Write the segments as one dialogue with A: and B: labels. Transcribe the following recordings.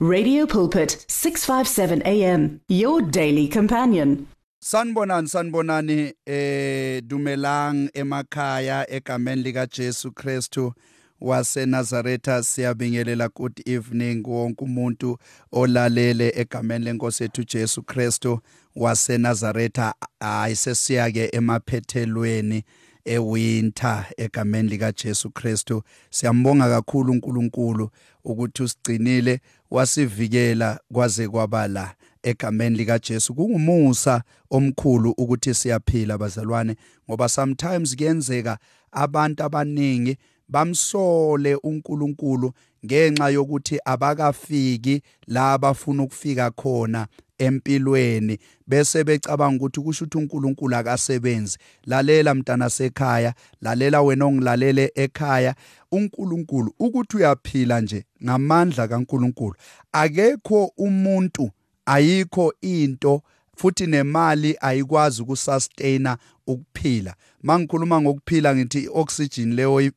A: Radio Pulpit 657 AM your daily companion.
B: Sanibonani sanibonani eh dumelang emakhaya egameni lika Jesu Christu wase Nazareth siyabingelela good evening wonke umuntu olalele egameni lenkosi ethu Jesu Christu wase Nazareth ayisesiya ke emaphethelweni ewinter egameni lika Jesu Christu siyambonga kakhulu uNkulunkulu ukuthi usigcinile wasivikela kwaze kwabala egameni lika Jesu. Kungumusa omkhulu ukuthi siyaphila bazalwane ngoba sometimes kuyenzeka abantu abaningi bamsole uNkulunkulu ngenxa yokuthi abakafiki la abafuna ukufika khona. Empilweni bese becabanga ukuthi kusho ukuthi uNkulunkulu akasebenzi. Lalela mntana sekhaya lalela wena ongilalele ekhaya. uNkulunkulu ukuthi uyaphila nje ngamandla kaNkulunkulu. Akekho umuntu ayikho into futhi nemali ayikwazi ukusustaina ukuphila. Mangikhuluma ngokuphila ngithi oxygen leyo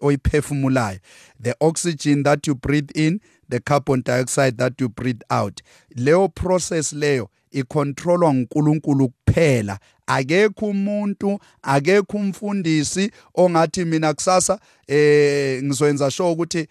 B: oyiphefumulayo. The oxygen that you breathe in the carbon dioxide that you breathe out. Leyo process leyo icontrolwa nguNkulunkulu kuphela. Akekho umuntu akekho umfundisi ongathi mina kusasa eh ngizoyenza sure ukuthi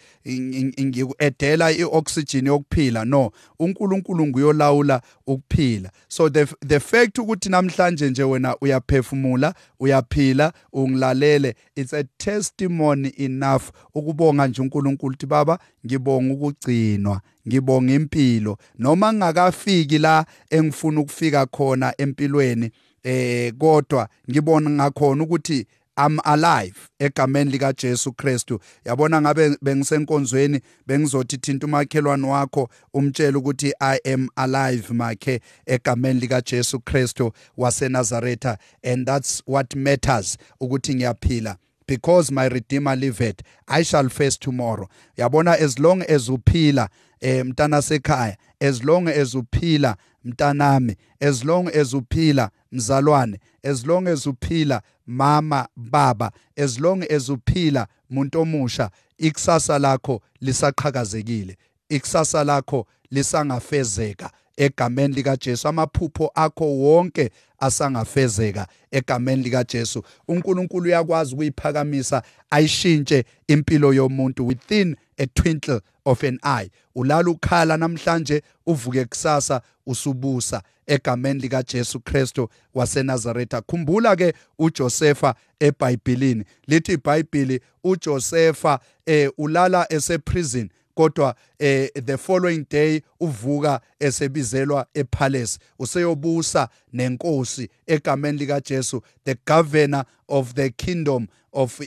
B: ngikuedela ioxygen yokuphila. No uNkulunkulu nguyolawula ukuphila. So the the fact ukuthi namhlanje nje wena uyaphefumula uyaphila ungilalele. It's a testimony enough. Ukubonga nje uNkulunkulu ukuthi baba ngibonga ukugcinwa ngibonga impilo. Noma ngingakafiki la engifuna ukufika khona empilweni eh kodwa ngibona ngakhona ukuthi I'm alive egameni lika Jesu Kristu. Yabona ngabe bengisenkonzweni bengizothi thinta umakhelwane wakho umtshela ukuthi I am alive makhe egameni lika Jesu Kristu wase Nazareth and that's what matters ukuthi ngiyaphila. Because my redeemer liveth i shall face tomorrow. Yabona as long as uphila eh mntana sekhaya as long as uphila mntanami as long as uphila mzalwane as long as uphila mama baba as long as uphila muntu omusha ikusasa lakho lisaqhakazekile ikusasa lakho lisangafezeka egameni lika Jesu amaphupho akho wonke asangafezeka egameni lika Jesu uNkulunkulu uyakwazi ukuyiphakamisa ayishintshe impilo yomuntu within a twinkle of an eye. Ulala ukhala namhlanje uvuke kusasa usubusa egameni lika Jesu Kristu waseNazaretha. Khumbula ke uJosefa eBhayibhelini lithi iBhayibheli uJosefa eh ulala ese prison kodwa eh the following day uvuka esebizelwa epalace. Useyobusa nenkosi egameni lika Jesu the governor of the kingdom of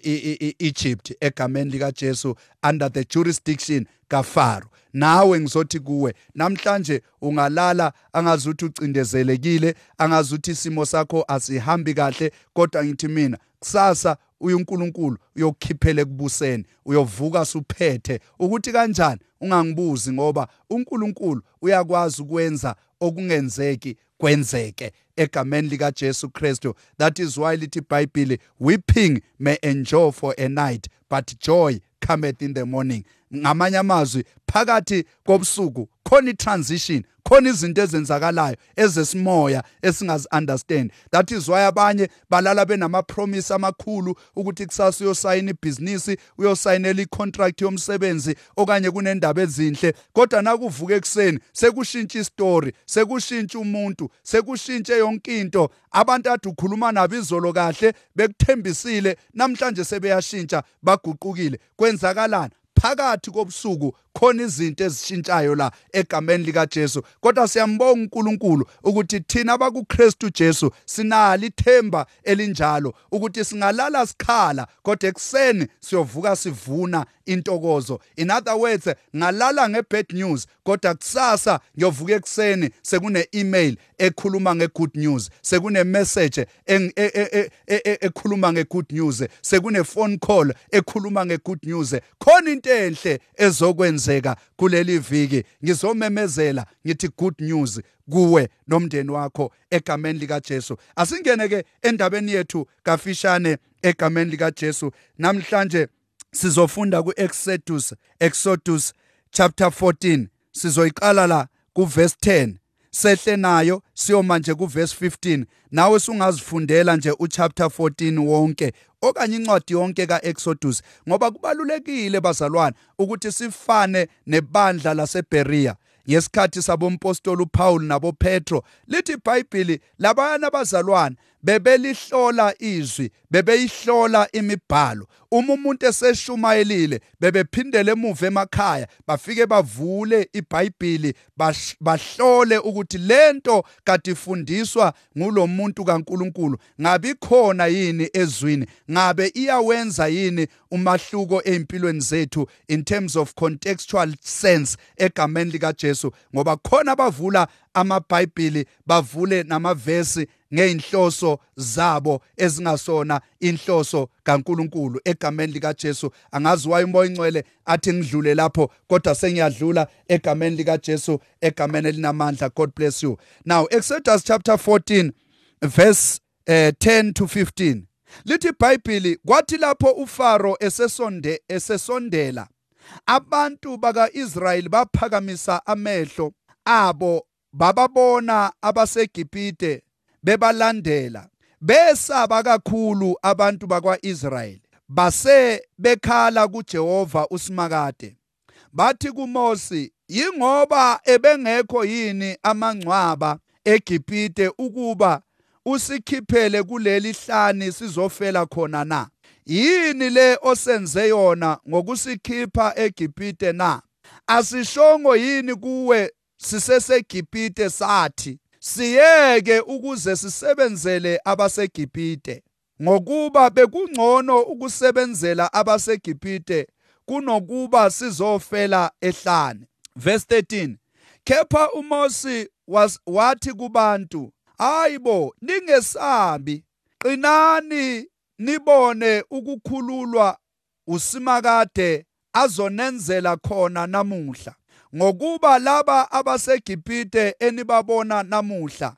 B: Egypt egameni lika Jesu under the jurisdiction kaFaro. Nawe ngizothi kuwe namhlanje ungalala angazuthi ucindezelekile angazuthi isimo sakho asihambi kahle kodwa ngithi mina kusasa uyinkulunkulu uyokukhiphela ekubuseni uyovuka suphethe ukuthi kanjani? Ungangibuzi ngoba uNkulunkulu uyakwazi ukwenza okungenzeki kwenzeke egameni lika Jesu Kristu. That is why lithi iBhayibheli weeping may endure for a night but joy cometh in the morning. Ngamanye amazwi phakathi kobusuku khona i-transition khona izinto ezenzakalayo ezesimoya esingazi understand that is why abanye balala benama promise amakhulu ukuthi kusasa uyosayina ibhizinisi uyosayinela icontract yomsebenzi okanye kunendaba ezinhle. Kodwa nakuvuka ekseni sekushintsha istory sekushintsha umuntu sekushintshe yonke into. Abantu ade ukhuluma nabo izolo kahle bekuthembisile namhlanje sebeyashintsha baguqukile. Kwenzakalani? Phakathi kobusuku khona izinto ezishintshayo la egameni lika Jesu kodwa siyambonga uNkulunkulu ukuthi thina abakuKristu Jesu sinalo ithemba elinjalo ukuthi singalala sikhala kodwa ekseni siyovuka sivuna intokozo. In other words ngalala ngebad news kodwa kusasa ngiyovuka ekseni sekune email ekhuluma ngegood news sekune message ekhuluma ngegood news sekune phone call ekhuluma ngegood news. Khona into enhle ezokwenzeka kuleli viki. Ngizomemezela ngithi good news kuwe nomndeni wakho egameni lika Jesu asingene ke endabeni yethu kafishane egameni lika Jesu namhlanje sizofunda kuExodus Exodus chapter 14 sizoyiqala la kuverse 10 sehle nayo siyoma nje kuverse 15 nawe sungazifundela nje uchapter 14 wonke. Okanye incwadi yonke kaExodus ngoba kubalulekile bazalwane ukuthi sifane nebandla laseBeria ngesikhathi sabompostoli uPaul naboPetro lithi iBhayibheli labayana abazalwane bebelihlola izwi bebeyihlola imibhalo. Uma umuntu eseshumayelile bebephindele emuva emakhaya bafike bavule iBhayibheli bahlole ukuthi lento kade ifundiswa ngulo muntu kaNkuluNkulu. Ngabe ikhona yini ezwini? Ngabe iyawenza yini umahluko empilweni zethu in terms of contextual sense egameni lika Jesu ngoba khona bavula amabhayibhili bavule namavesi ngeinhloso zabo ezingasona inhloso kaNkuluNkulu egameni lika Jesu angazi waye umoya ingcwele athi ngidlule lapho kodwa sengiyadlula egameni lika Jesu egameni elinamandla. God bless you. Now Exodus chapter 14 verse uh, eh, 10 to 15 lithi iBhayibheli kwathi lapho uFaro esesonde esesondela abantu bakaIsrayeli baphakamisa amehlo abo bababona abaseGibhite bebalandela besaba kakhulu abantu bakwaIsrayeli. Base bekhala kuJehova usimakade. Bathi kuMosi yingoba ebengekho yini amangcwaba eGibhite ukuba usikhiphele kuleli hlani sizofela khona na? Yini le osenze yona ngokusikhipha eGibhite na? Asishongo yini kuwe siseseGibhite sathi? Siyeke ukuze sisebenzele abaseGibhite ngokuba bekungcono ukusebenzela abaseGibhite kunokuba sizofela ehlane. Verse 13 kepha uMosi wathi kubantu hayibo ningesabi qinani nibone ukukhululwa usimakade azonenzela khona namuhla. Ngokuba laba abaseGibhite enibabona namuhla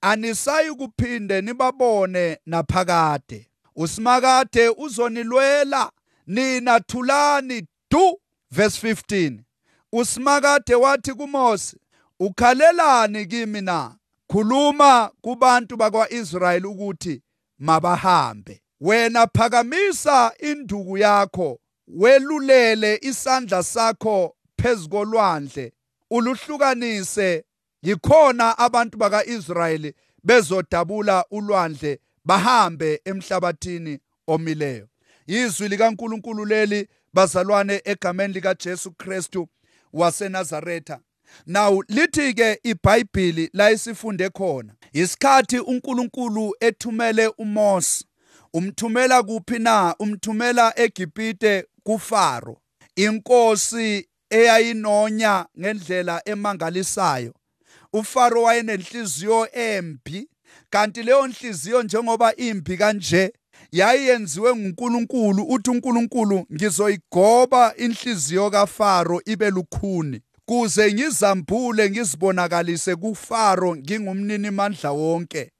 B: anisayi kuphinde nibabone naphakade. Usimakade uzonilwela nina thulani du verse 15 usimakade wathi kuMose ukhalelani kimi na? Khuluma kubantu bakwaIsrayeli ukuthi mabahambe. Wena phakamisa induku yakho welulele isandla sakho phezukolwandle uluhlukanise. Yikhona abantu bakaIsrayeli bezodabula ulwandle bahambe emhlabathini omileyo. Izwi likaNkuluNkulu leli bazalwane egameni lika Jesu Kristu waseNazaretha. Now lithi ke iBhayibheli la isifunde khona isikhathi uNkulunkulu ethumele uMose umthumela kuphi na? Umthumela eGibhite kuFaro inkosi eyayinonya ngendlela emangalisayo. uFaro wayenenhliziyo embi kanti leyo nhliziyo njengoba imbi kanje yayenziwe nguNkulunkulu uthi uNkulunkulu ngizoyigoba inhliziyo kaFaro ibe lukhuni kuze ngizambule ngizibonakalise kuFaro ngingumnini mandla wonke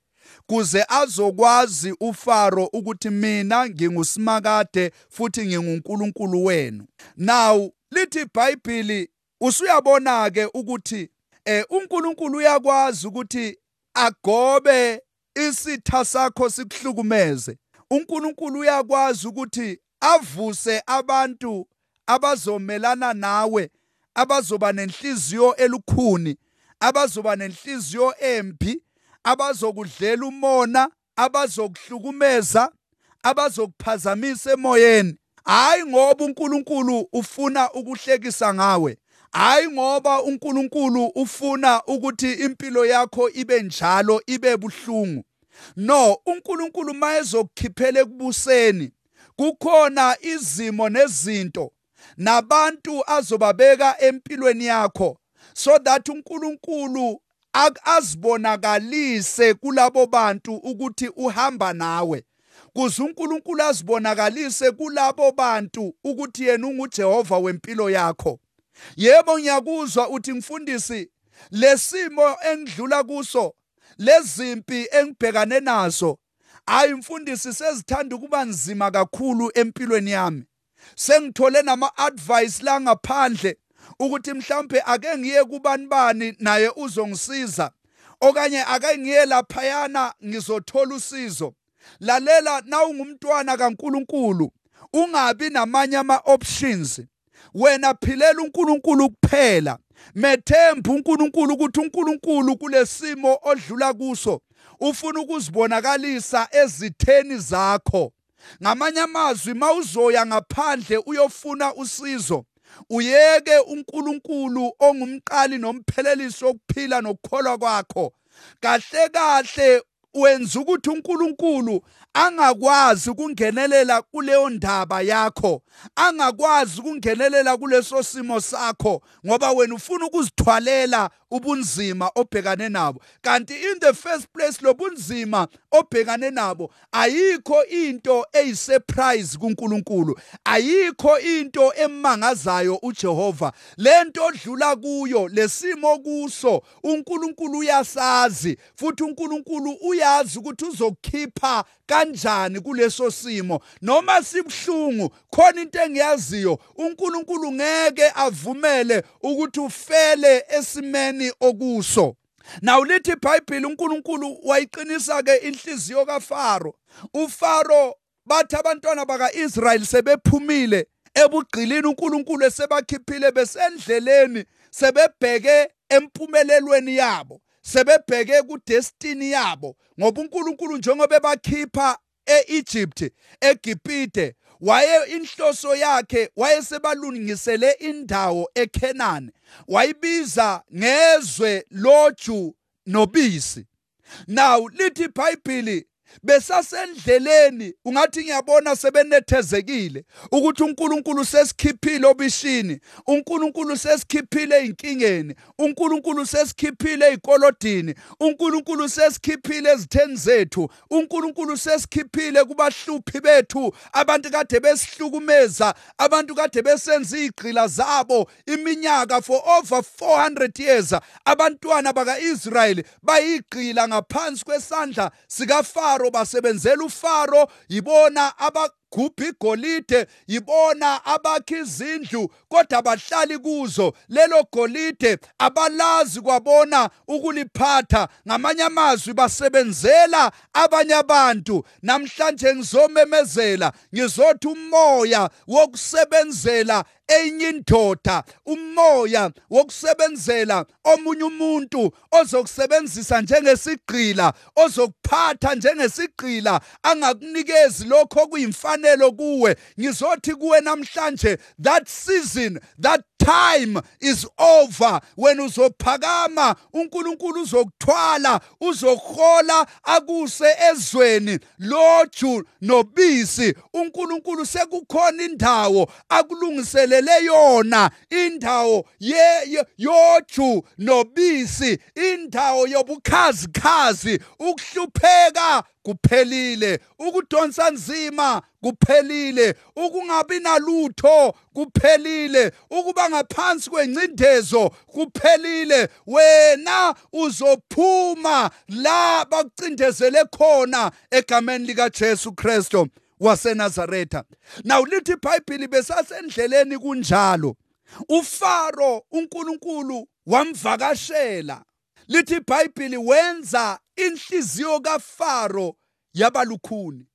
B: kuze azokwazi uFaro ukuthi mina ngingusimakade futhi nginguNkulunkulu wenu. Now lithi iBhayibheli usuyabona ke ukuthi eh uNkulunkulu uyakwazi ukuthi agobe isitha sakho sikuhlukumeze. uNkulunkulu uyakwazi ukuthi avuse abantu abazomelana nawe abazoba nenhliziyo elukhuni abazoba nenhliziyo embi abazokudlela umona abazokuhlukumeza abazokuphazamisa emoyeni. Hayi ngoba uNkulunkulu ufuna ukuhlekisa ngawe. Hayi ngoba uNkulunkulu ufuna ukuthi impilo yakho ibe njalo ibe buhlungu. No uNkulunkulu mayezokukhiphela ekubuseni kukhona izimo nezinto nabantu azobabeka empilweni yakho so that uNkulunkulu azibonakalise kulabo bantu ukuthi uhamba nawe. Kuze uNkulunkulu azibonakalise kulabo bantu ukuthi yena unguJehova wempilo yakho. Yebo ngiyakuzwa uthi mfundisi lesimo engidlula kuso lezimpi engibhekane nazo hayi mfundisi sezithanda ukuba nzima kakhulu empilweni yami. Sengithole nama advice la ngaphandle ukuthi mhlambe ake ngiye kubani bani naye uzongisiza okanye ake ngiye laphayana ngizothola usizo. Lalela na ungumntwana kaNkuluNkulu ungabi namanye ama options wena philela uNkulunkulu kuphela. Methemba uNkulunkulu ukuthi uNkulunkulu kulesimo odlula kuso ufuna ukuzibonakalisa ezitheni zakho. Ngamanye amazwi mawuzoya ngaphandle uyofuna usizo uyeke uNkulunkulu ongumqali nomphelelisi wokuphila nokukholwa kwakho. Kahle kahle wenza ukuthi uNkulunkulu angakwazi ukungenelela kuleyo ndaba yakho angakwazi ukungenelela kuleso simo sakho ngoba wena ufuna ukuzithwalela ubunzima obhekane nabo. Kanti in the first place lobunzima obhekane nabo ayikho into eyisurprise kuNkulunkulu. Ayikho into emangazayo uJehova. Lento odlula kuyo lesimo kuso uNkulunkulu uyasazi futhi uNkulunkulu uyazi ukuthi uzokukhipha kanjani kuleso simo. Noma sibhlungu khona into engiyaziyo uNkulunkulu ngeke avumele ukuthi ufele esimeni okuso Nawu lithi iBhayibheli uNkulunkulu wayiqinisa ke inhliziyo kaFaro. UFaro bathi abantwana bakaIsrayeli sebephumile ebugqilini uNkulunkulu esebakhiphile besendleleni sebebheke empumelelweni yabo. sebebheke kudestiny yabo ngoba uNkulunkulu njengoba ebakhipha eEgypt eGibhite waye inhloso yakhe wayesebalungisele indawo eKenani wayibiza ngezwe loju nobisi. Now lithi iBhayibheli besasendleleni ungathi ngiyabona sebenethezekile ukuthi uNkulunkulu sesikhiphile obishini uNkulunkulu sesikhiphile einkingeni uNkulunkulu sesikhiphile eikolodini uNkulunkulu sesikhiphile ezitheni zethu uNkulunkulu sesikhiphile kubahluphi bethu abantu kade besihlukumeza abantu kade besenza igqila zabo iminyaka for over 400 years abantwana bakaIsrayeli bayigqila ngaphansi kwesandla sikaFaro uFaro basebenzela uFaro yibona aba gubha igolide yibona abakha izindlu kodwa abahlali kuzo. Lelo golide abalazi kwabona ukuliphatha. Ngamanye amazwi basebenzela abanye abantu. Namhlanje ngizomemezela ngizothi umoya wokusebenzela enye indoda umoya wokusebenzela omunye umuntu ozokusebenzisa njengesigqila ozokuphatha njengesigqila angakunikezi lokho okuyimfanelo kuwe ngizothi kuwe namhlanje that season that time is over. Wena uzophakama uNkulunkulu uzokuthwala uzohola akuse ezweni. Loju nobisi uNkulunkulu sekukhona indawo akulungiselele yona indawo ye yoju nobisi indawo yobukhazikhazi ukuhlupheka kuphelile ukudonsa nzima kuphelile ukungabi nalutho kuphelile ukuba ngaphansi kwencindezo kuphelile. Wena uzophuma la bakucindezele khona egameni lika Jesu Kristo waseNazaretha. Now lithi iBhayibheli besasendleleni kunjalo. uFaro uNkulunkulu wamvakashela. Lithi iBhayibheli wenza inhliziyo kaFaro yabalukhuni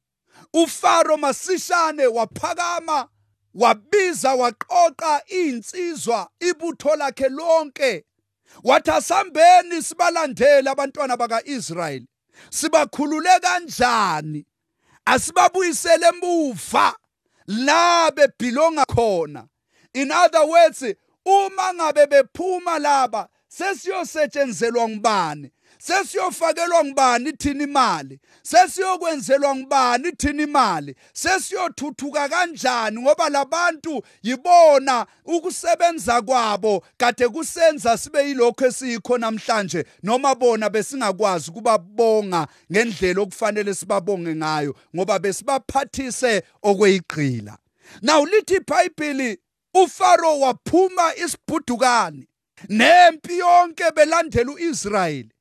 B: uFaro masishane waphakama wabiza waqoqa insizwa ibutho lakhe lonke. Wathi asambeni sibalandele abantwana bakaIsrayeli. Sibakhulule kanjani? Asibabuyisele emuva. La bebhilonga khona. In other words uma ngabe bephuma laba sesiyosetshenzelwa ngubani? Sesiyofakelwa ngubani thina imali? Sesiyokwenzelwa ngubani thina imali? Sesiyothuthuka kanjani ngoba labantu yibona ukusebenza kwabo kade kusenza sibe yilokho esiyikho namhlanje noma bona besingakwazi kubabonga ngendlela okufanele sibabonge ngayo ngoba besibaphathise okweyigqila. Now lithi iBhayibheli uFaro waphuma isibhudukani nempi yonke belandela uIsrayeli.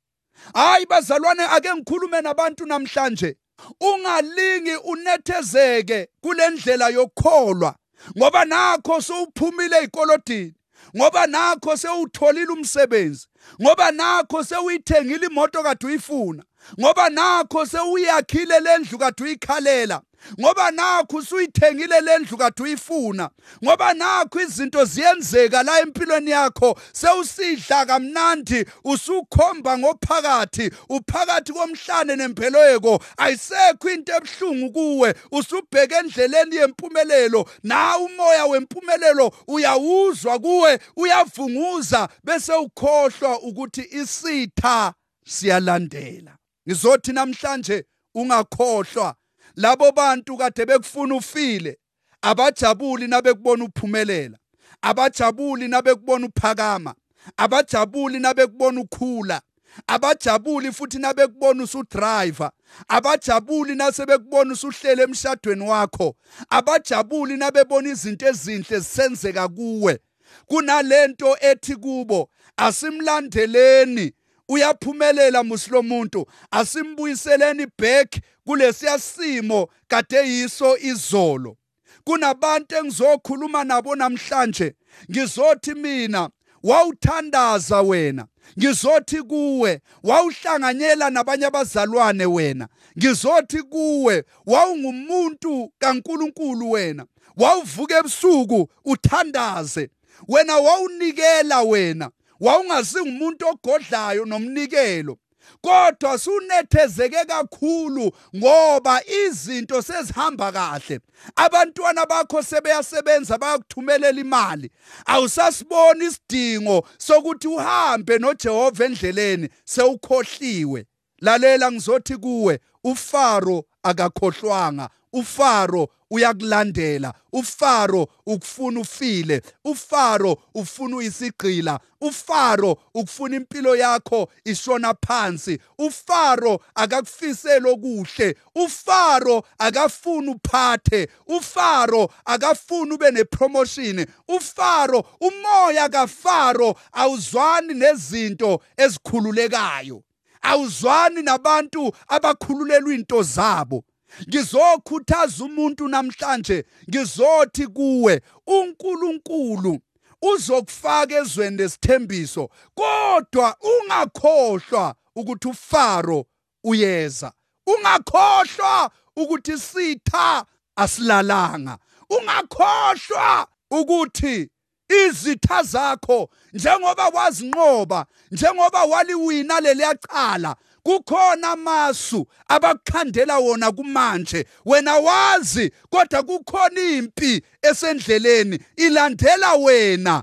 B: Hayi bazalwane ake ngikhulume nabantu namhlanje. Ungalingi unethezeke kule ndlela yokukholwa ngoba nakho sowuphumile ezikolodini ngoba nakho sewutholile umsebenzi ngoba nakho sewuyithengile imoto kade uyifuna ngoba nakho sewuyakhile lendlu kade uyikhalela. Ngoba nakho usuyithengile lendlu kade uyifuna. Ngoba nakho izinto ziyenzeka la empilweni yakho sewusidla kamnandi usukhomba ngophakathi uphakathi komhlane nempeleko ayisekho into ebhlungu kuwe. Usubheka endleleni yempumelelo na umoya wempumelelo uyawuzwa kuwe uyavunguza bese ukhohlwa ukuthi isitha siyalandela. Ngizothi namhlanje ungakhohlwa. Labo bantu kade bekufuna ufile abajabuli nabekubona uphumelela abajabuli nabekubona uphakama abajabuli nabekubona ukhula abajabuli futhi nabekubona usudriver abajabuli nasebekubona usuhlele emshadweni wakho abajabuli nabebona izinto ezinhle zisenzeka kuwe. Kunalento ethi kubo asimlandeleni. Uyaphumelela musilomuntu asimbuyiseleni back kulesiya simo kade yiso izolo. Kunabantu engizokhuluma nabo namhlanje. Ngizothi mina wawuthandaza wena. Ngizothi kuwe wawuhlanganyela nabanye abazalwane wena. Ngizothi kuwe wawungumuntu kaNkuluNkulu wena. Wawuvuka ebusuku uthandaze. Wena wawunikela wena. Wawungasingumuntu ogodlayo nomnikelo kodwa sunethezeke kakhulu ngoba izinto sezihamba kahle. Abantwana bakho sebeyasebenza bayakuthumelela imali. Awusasiboni isidingo sokuthi uhambe noJehova endleleni sewukhohliwe. Lalela ngizothi kuwe ufaro akakhohlwanga. Ufaro uyakulandela. Ufaro ukufuna ufile. Ufaro ufuna uyisigqila. Ufaro ukufuna impilo yakho ishona phansi. Ufaro akakufisela okuhle. Ufaro akafuni uphathe. Ufaro akafuni ube nepromotion. Ufaro umoya kafaro awuzwani nezinto ezikhululekayo. Awuzwani nabantu abakhululelwa into zabo. Ngizokhuthaza umuntu namhlanje ngizothi kuwe uNkulunkulu uzokufaka ezweni lesithembiso kodwa ungakhohlwa ukuthi uFaro uyeza. Ungakhohlwa ukuthi sitha asilalanga. Ungakhohlwa ukuthi izitha zakho njengoba wazinqoba njengoba waliwina leliyacala kukhona amasu abakukhandela wona kumanje. Wena wazi kodwa kukhona impi esendleleni ilandela wena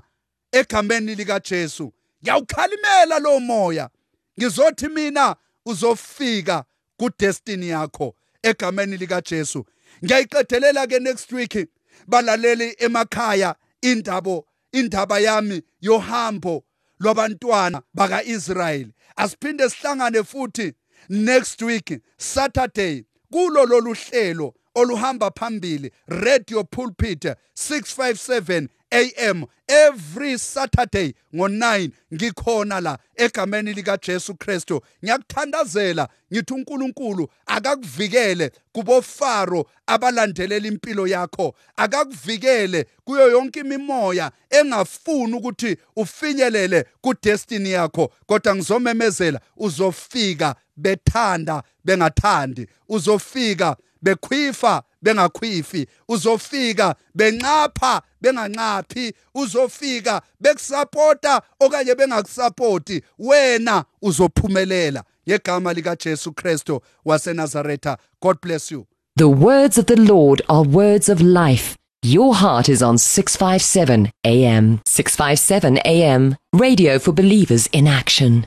B: egameni lika Jesu ngiyawukhalimela lo moya. Ngizothi mina uzofika ku destiny yakho egameni lika Jesu ngiyayiqedelela ke next week balaleli emakhaya indaba indaba yami yohambo lwabantwana bakaIsrayeli. Asiphinde sihlangane futhi next week Saturday kulo lolu hlelo oluhamba phambili radio pulpit 657 am every saturday ngo9 ngikhona la egameni lika Jesu Kristu. Ngiyakuthandazela ngithi uNkulunkulu akakuvikele kubofaro abalandelela impilo yakho. Akakuvikele kuyo yonke imimoya engafuni ukuthi ufinyelele ku destiny yakho. Kodwa ngizomemezela uzofika bethanda bengathandi. Uzofika bekhwifa bengakhwifi uzofika benqapha benganqaphi uzofika bekusapota okanye bengakusapoti wena uzophumelela ngegama lika Jesu Kristo waseNazaretha God bless you
C: The words of the Lord are words of life. Your heart is on 657 AM. 657 AM. Radio for believers in action.